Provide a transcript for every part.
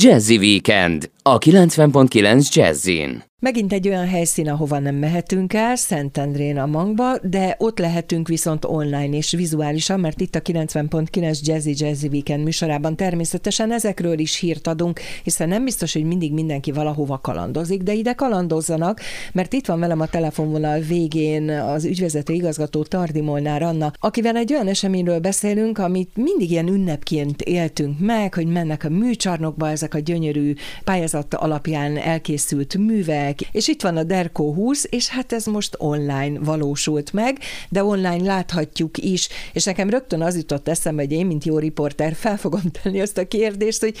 Jazzy Weekend a 90.9 Jazzin. Megint egy olyan helyszín, ahova nem mehetünk el, Szentendrén a Mangba, de ott lehetünk viszont online és vizuálisan, mert itt a 90.9 Jazzy Jazzy Weekend műsorában természetesen ezekről is hírt adunk, hiszen nem biztos, hogy mindig mindenki valahova kalandozik, de ide kalandozzanak, mert itt van velem a telefonvonal végén az ügyvezető igazgató Tardi Molnár Anna, akivel egy olyan eseményről beszélünk, amit mindig ilyen ünnepként éltünk meg, hogy mennek a műcsarnokba ezek a gyönyörű pályázat alapján elkészült művek, meg. És itt van a Derko 20, és hát ez most online valósult meg, de online láthatjuk is. És nekem rögtön az jutott eszembe, hogy én, mint jó riporter, fel fogom tenni azt a kérdést, hogy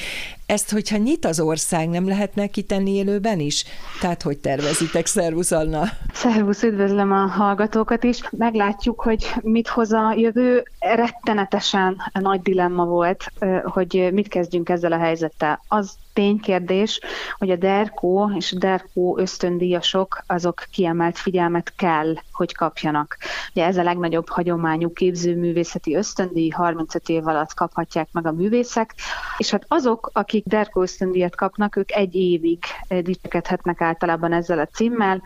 ezt, hogyha nyit az ország, nem lehetne kitenni élőben is? Tehát, hogy tervezitek? Szervusz, Anna! Szervusz, üdvözlöm a hallgatókat is. Meglátjuk, hogy mit hoz a jövő. Rettenetesen nagy dilemma volt, hogy mit kezdjünk ezzel a helyzettel. Az ténykérdés, hogy a DERKO és a DERKO ösztöndíjasok azok kiemelt figyelmet kell, hogy kapjanak. Ugye ez a legnagyobb hagyományú képzőművészeti ösztöndíj, 35 év alatt kaphatják meg a művészek, és hát azok, akik DERKO ösztöndíjat kapnak, ők egy évig dicsekedhetnek általában ezzel a címmel,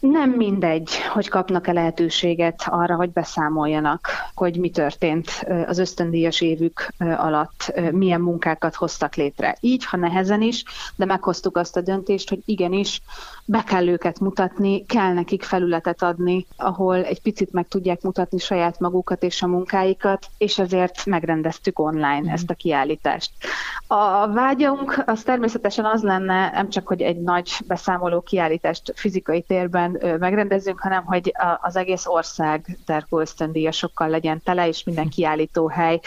nem mindegy, hogy kapnak-e lehetőséget arra, hogy beszámoljanak, hogy mi történt az ösztöndíjas évük alatt, milyen munkákat hoztak létre. Így, ha nehezen is, de meghoztuk azt a döntést, hogy igenis be kell őket mutatni, kell nekik felületet adni, ahol egy picit meg tudják mutatni saját magukat és a munkáikat, és ezért megrendeztük online mm. ezt a kiállítást. A vágyunk az természetesen az lenne, nem csak, hogy egy nagy beszámoló kiállítást fizikai térben megrendezünk, hanem hogy az egész ország Derko ösztöndíjasokkal legyen tele, és minden kiállító hely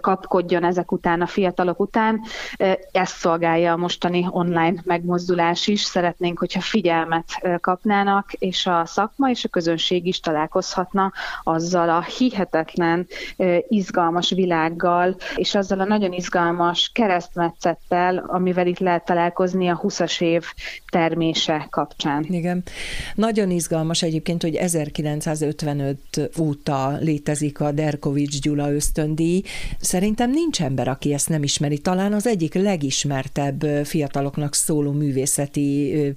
kapkodjon ezek után, a fiatalok után. Ezt szolgálja a mostani online megmozdulás is. Szeretnénk, hogyha figyelmet kapnának, és a szakma és a közönség is találkozhatna azzal a hihetetlen, izgalmas világgal, és azzal a nagyon izgalmas keresztmetszettel, amivel itt lehet találkozni a 20-as év termése kapcsán. Igen. Nagyon izgalmas egyébként, hogy 1955 óta létezik a Derkovics Gyula ösztöndíj. Szerintem nincs ember, aki ezt nem ismeri. Talán az egyik legismertebb fiataloknak szóló művészeti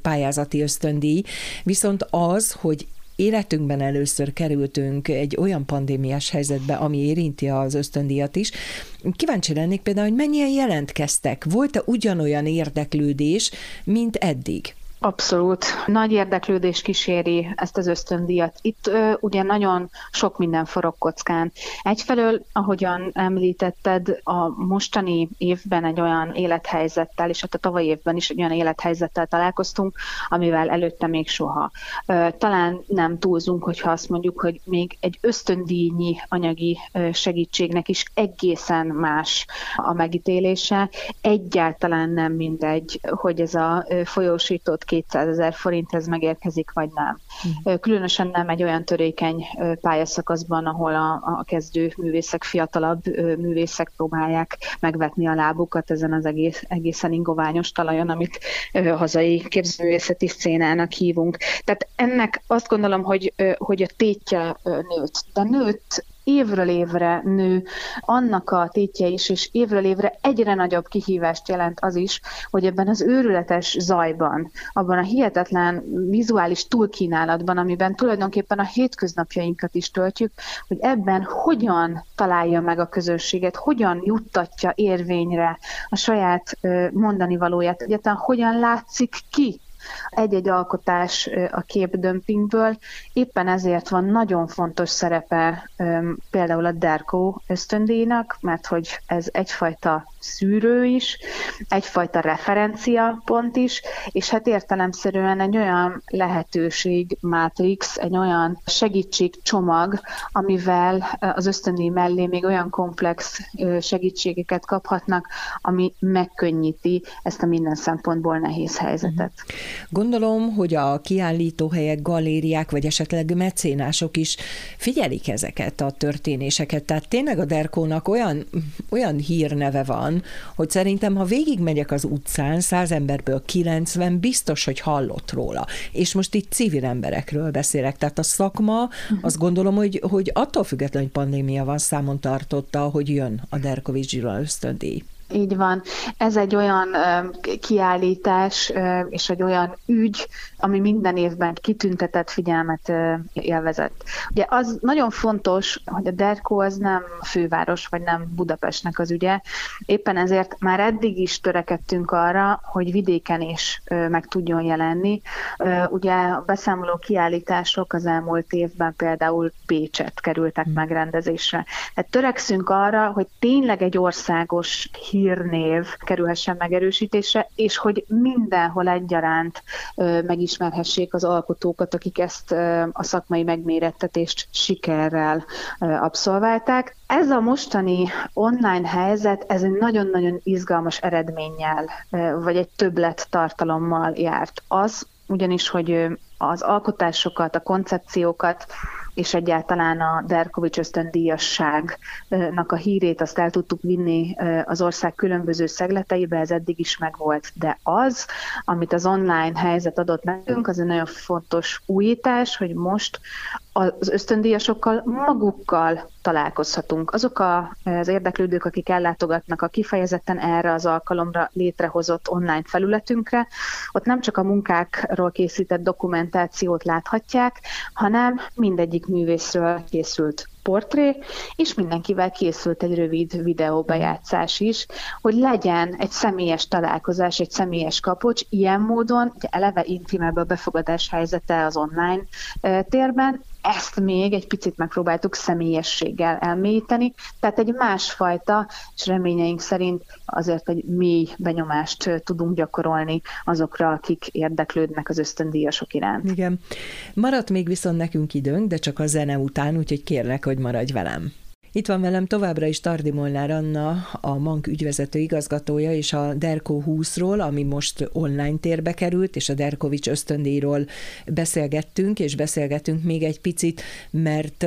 pályázati ösztöndíj, viszont az, hogy életünkben először kerültünk egy olyan pandémiás helyzetbe, ami érinti az ösztöndíjat is. Kíváncsi lennék például, hogy mennyien jelentkeztek? Volt-e ugyanolyan érdeklődés, mint eddig? Abszolút. Nagy érdeklődés kíséri ezt az ösztöndíjat. Itt ö, ugye nagyon sok minden forog kockán. Egyfelől, ahogyan említetted, a mostani évben egy olyan élethelyzettel, és hát a tavalyi évben is egy olyan élethelyzettel találkoztunk, amivel előtte még soha. Ö, talán nem túlzunk, hogyha azt mondjuk, hogy még egy ösztöndíjnyi anyagi segítségnek is egészen más a megítélése. Egyáltalán nem mindegy, hogy ez a folyósított 200 ezer forint ez megérkezik, vagy nem. Mm. Különösen nem egy olyan törékeny pályaszakaszban, ahol a, a kezdő művészek, fiatalabb művészek próbálják megvetni a lábukat ezen az egész, egészen ingoványos talajon, amit hazai képzőművészeti szcénának hívunk. Tehát ennek azt gondolom, hogy, hogy a tétje nőtt. De nőtt évről évre nő. Annak a tétje is, és évről évre egyre nagyobb kihívást jelent az is, hogy ebben az őrületes zajban, abban a hihetetlen vizuális túlkínálatban, amiben tulajdonképpen a hétköznapjainkat is töltjük, hogy ebben hogyan találja meg a közösséget, hogyan juttatja érvényre a saját mondani valóját, egyáltalán hogyan látszik ki egy-egy alkotás a képdömpingből. Éppen ezért van nagyon fontos szerepe például a Derko ösztöndíjnak, mert hogy ez egyfajta szűrő is, egyfajta referenciapont is, és hát értelemszerűen egy olyan lehetőség, mátrix, egy olyan segítségcsomag, amivel az ösztöndíj mellé még olyan komplex segítségeket kaphatnak, ami megkönnyíti ezt a minden szempontból nehéz helyzetet. Mhm. Gondolom, hogy a kiállítóhelyek, galériák, vagy esetleg mecénások is figyelik ezeket a történéseket. Tehát tényleg a Derkónak olyan, olyan hírneve van, hogy szerintem, ha végigmegyek az utcán, száz emberből 90 biztos, hogy hallott róla. És most itt civil emberekről beszélek. Tehát a szakma, uh-huh. azt gondolom, hogy, hogy attól függetlenül, hogy pandémia van, számon tartotta, hogy jön a Derkovics Gyula ösztöndíj. Így van. Ez egy olyan kiállítás és egy olyan ügy, ami minden évben kitüntetett figyelmet élvezett. Ugye az nagyon fontos, hogy a Derko az nem főváros, vagy nem Budapestnek az ügye. Éppen ezért már eddig is törekedtünk arra, hogy vidéken is meg tudjon jelenni. Ugye a beszámoló kiállítások az elmúlt évben például Pécset kerültek hmm. megrendezésre. Tehát törekszünk arra, hogy tényleg egy országos hírnév kerülhessen megerősítésre, és hogy mindenhol egyaránt megismerhessék az alkotókat, akik ezt a szakmai megmérettetést sikerrel abszolválták. Ez a mostani online helyzet, ez egy nagyon-nagyon izgalmas eredménnyel, vagy egy többlet tartalommal járt. Az ugyanis, hogy az alkotásokat, a koncepciókat és egyáltalán a Derkovics ösztöndíjasságnak a hírét azt el tudtuk vinni az ország különböző szegleteibe, ez eddig is megvolt. De az, amit az online helyzet adott nekünk, az egy nagyon fontos újítás, hogy most az ösztöndíjasokkal magukkal találkozhatunk. Azok a, az érdeklődők, akik ellátogatnak a kifejezetten erre az alkalomra létrehozott online felületünkre, ott nem csak a munkákról készített dokumentációt láthatják, hanem mindegyik művészről készült portré, és mindenkivel készült egy rövid videóbejátszás is, hogy legyen egy személyes találkozás, egy személyes kapocs, ilyen módon, ugye eleve intimebb a befogadás helyzete az online térben, ezt még egy picit megpróbáltuk személyességgel elmélyíteni, tehát egy másfajta, és reményeink szerint azért egy mély benyomást tudunk gyakorolni azokra, akik érdeklődnek az ösztöndíjasok iránt. Igen. Maradt még viszont nekünk időnk, de csak a zene után, úgyhogy kérlek, hogy maradj velem. Itt van velem továbbra is Tardi Molnár Anna, a Mank ügyvezető igazgatója, és a Derko 20-ról, ami most online térbe került, és a Derkovics ösztöndíjról beszélgettünk, és beszélgetünk még egy picit, mert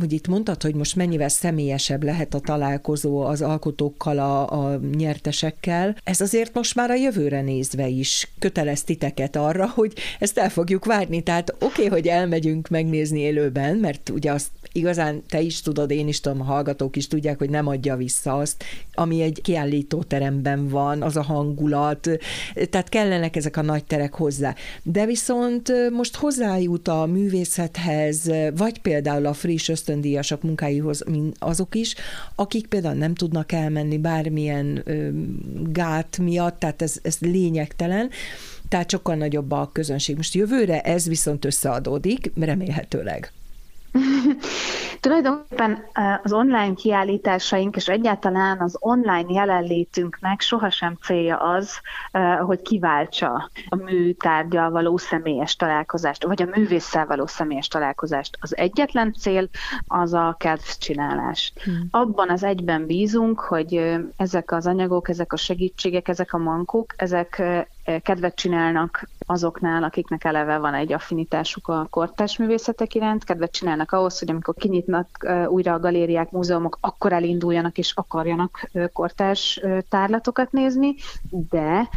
hogy itt mondtad, hogy most mennyivel személyesebb lehet a találkozó az alkotókkal, a, a nyertesekkel. Ez azért most már a jövőre nézve is kötelez titeket arra, hogy ezt el fogjuk várni. Tehát oké, okay, hogy elmegyünk megnézni élőben, mert ugye azt igazán te is tudod, én is tudom, a hallgatók is tudják, hogy nem adja vissza azt, ami egy kiállítóteremben van, az a hangulat, tehát kellenek ezek a nagy terek hozzá. De viszont most hozzájut a művészethez, vagy például a friss ösztöndíjasok munkáihoz azok is, akik például nem tudnak elmenni bármilyen gát miatt, tehát ez, ez lényegtelen, tehát sokkal nagyobb a közönség. Most jövőre ez viszont összeadódik, remélhetőleg. Tulajdonképpen az online kiállításaink és egyáltalán az online jelenlétünknek sohasem célja az, hogy kiváltsa a műtárgyal való személyes találkozást, vagy a művésszel való személyes találkozást. Az egyetlen cél az a kedvcsinálás. Hmm. Abban az egyben bízunk, hogy ezek az anyagok, ezek a segítségek, ezek a mankók, ezek kedvet csinálnak azoknál, akiknek eleve van egy affinitásuk a kortárs művészetek iránt, kedvet csinálnak ahhoz, hogy amikor kinyitnak újra a galériák, múzeumok, akkor elinduljanak és akarjanak kortárs tárlatokat nézni, de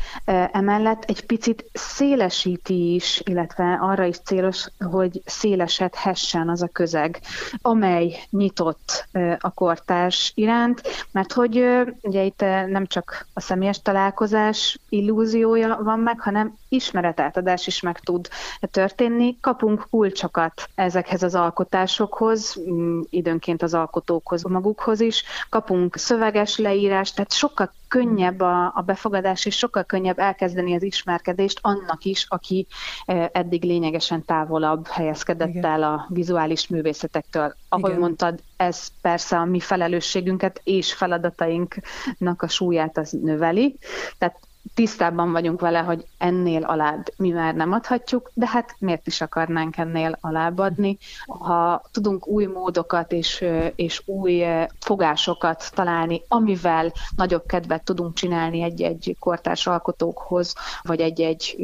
emellett egy picit szélesíti is, illetve arra is célos, hogy szélesedhessen az a közeg, amely nyitott a kortárs iránt, mert hogy ugye itt nem csak a személyes találkozás illúziója van meg, hanem ismeretátadás is meg tud történni. Kapunk kulcsokat ezekhez az alkotásokhoz, mm, időnként az alkotókhoz magukhoz is, kapunk szöveges leírást, tehát sokkal könnyebb a, a befogadás, és sokkal könnyebb elkezdeni az ismerkedést annak is, aki e, eddig lényegesen távolabb helyezkedett Igen. el a vizuális művészetektől. Ahogy Igen. mondtad, ez persze a mi felelősségünket és feladatainknak a súlyát az növeli. Tehát tisztában vagyunk vele, hogy ennél alább mi már nem adhatjuk, de hát miért is akarnánk ennél alább adni? Ha tudunk új módokat és, és új fogásokat találni, amivel nagyobb kedvet tudunk csinálni egy-egy kortárs alkotókhoz, vagy egy-egy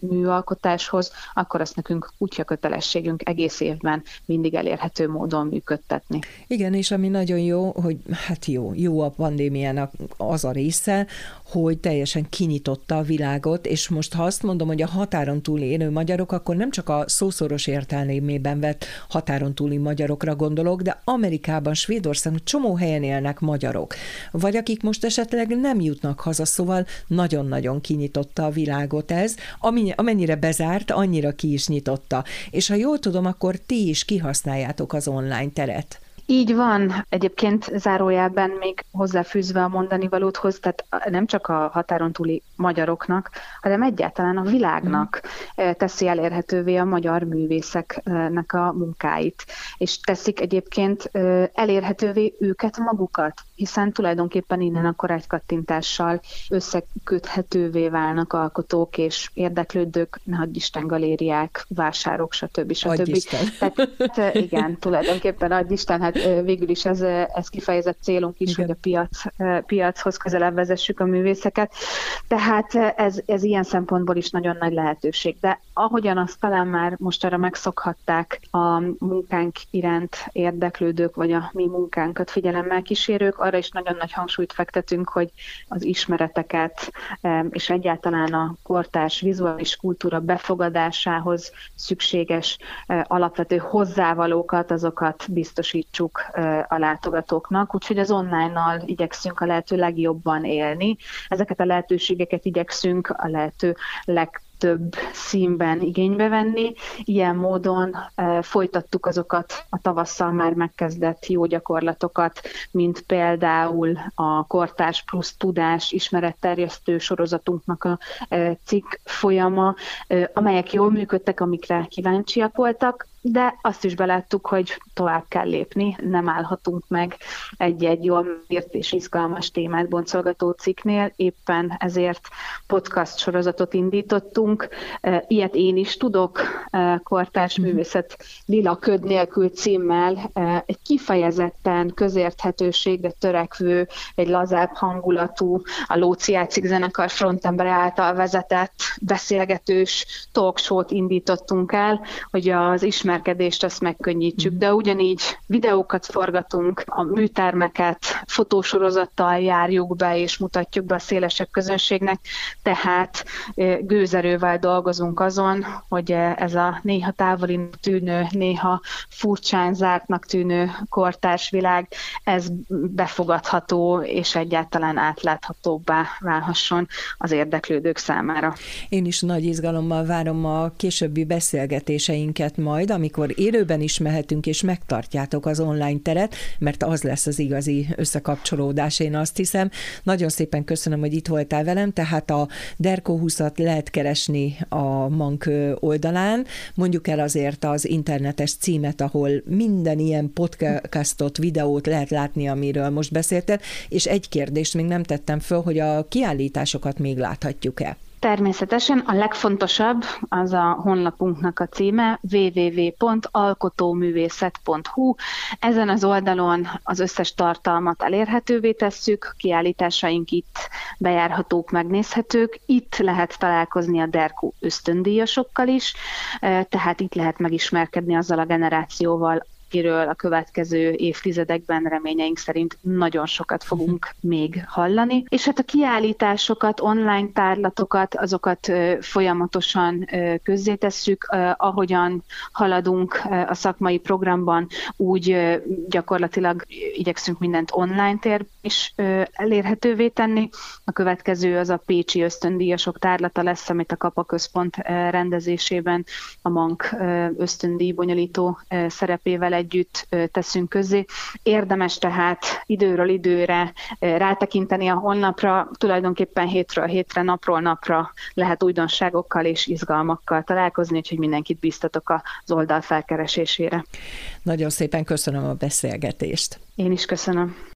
műalkotáshoz, akkor azt nekünk kutya kötelességünk egész évben mindig elérhető módon működtetni. Igen, és ami nagyon jó, hogy hát jó, jó a pandémiának az a része, hogy teljesen ki kinyitotta a világot, és most ha azt mondom, hogy a határon túl élő magyarok, akkor nem csak a szószoros értelmében vett határon túli magyarokra gondolok, de Amerikában, Svédországban csomó helyen élnek magyarok, vagy akik most esetleg nem jutnak haza, szóval nagyon-nagyon kinyitotta a világot ez, amennyire bezárt, annyira ki is nyitotta. És ha jól tudom, akkor ti is kihasználjátok az online teret. Így van, egyébként zárójelben még hozzáfűzve a mondani valóthoz, tehát nem csak a határon túli magyaroknak, hanem egyáltalán a világnak mm. teszi elérhetővé a magyar művészeknek a munkáit, és teszik egyébként elérhetővé őket magukat, hiszen tulajdonképpen innen akkor egy kattintással összeköthetővé válnak alkotók és érdeklődők, ne Isten galériák, vásárok, stb. stb. Tehát, igen, tulajdonképpen adj Isten, hát végül is ez, ez kifejezett célunk is, Igen. hogy a piac, piachoz közelebb vezessük a művészeket. Tehát ez, ez ilyen szempontból is nagyon nagy lehetőség. De ahogyan azt talán már most arra megszokhatták a munkánk iránt érdeklődők, vagy a mi munkánkat figyelemmel kísérők, arra is nagyon nagy hangsúlyt fektetünk, hogy az ismereteket és egyáltalán a kortárs vizuális kultúra befogadásához szükséges alapvető hozzávalókat, azokat biztosítsuk adunk a látogatóknak, úgyhogy az online-nal igyekszünk a lehető legjobban élni. Ezeket a lehetőségeket igyekszünk a lehető leg több színben igénybe venni. Ilyen módon e, folytattuk azokat a tavasszal már megkezdett jó gyakorlatokat, mint például a Kortás plusz tudás ismeretterjesztő sorozatunknak a e, cikk folyama, e, amelyek jól működtek, amikre kíváncsiak voltak, de azt is beláttuk, hogy tovább kell lépni, nem állhatunk meg egy-egy jól írt és izgalmas témát boncolgató cikknél, éppen ezért podcast sorozatot indítottunk. Ilyet én is tudok, Kortárs mhm. Művészet Lila Köd nélkül címmel, egy kifejezetten közérthetőségre törekvő, egy lazább hangulatú, a Lóci Játszik zenekar frontember által vezetett beszélgetős talkshow-t indítottunk el, hogy az ismer ismerkedést azt megkönnyítsük, de ugyanígy videókat forgatunk, a műtermeket fotósorozattal járjuk be és mutatjuk be a szélesebb közönségnek, tehát gőzerővel dolgozunk azon, hogy ez a néha távoli tűnő, néha furcsán zártnak tűnő kortárs világ, ez befogadható és egyáltalán átláthatóbbá válhasson az érdeklődők számára. Én is nagy izgalommal várom a későbbi beszélgetéseinket majd, amikor élőben is mehetünk, és megtartjátok az online teret, mert az lesz az igazi összekapcsolódás, én azt hiszem. Nagyon szépen köszönöm, hogy itt voltál velem, tehát a Derko 20 lehet keresni a Mank oldalán, mondjuk el azért az internetes címet, ahol minden ilyen podcastot, videót lehet látni, amiről most beszélted, és egy kérdést még nem tettem föl, hogy a kiállításokat még láthatjuk-e? Természetesen a legfontosabb az a honlapunknak a címe www.alkotóművészet.hu. Ezen az oldalon az összes tartalmat elérhetővé tesszük, kiállításaink itt bejárhatók, megnézhetők. Itt lehet találkozni a Derku ösztöndíjasokkal is, eh, tehát itt lehet megismerkedni azzal a generációval, akiről a következő évtizedekben reményeink szerint nagyon sokat fogunk uh-huh. még hallani. És hát a kiállításokat, online tárlatokat, azokat folyamatosan közzétesszük, ahogyan haladunk a szakmai programban, úgy gyakorlatilag igyekszünk mindent online tér is elérhetővé tenni. A következő az a Pécsi ösztöndíjasok tárlata lesz, amit a Kapa Központ rendezésében a MANK ösztöndíj bonyolító szerepével együtt teszünk közé. Érdemes tehát időről időre rátekinteni a honlapra, tulajdonképpen hétről hétre, napról napra lehet újdonságokkal és izgalmakkal találkozni, úgyhogy mindenkit biztatok az oldal felkeresésére. Nagyon szépen köszönöm a beszélgetést. Én is köszönöm.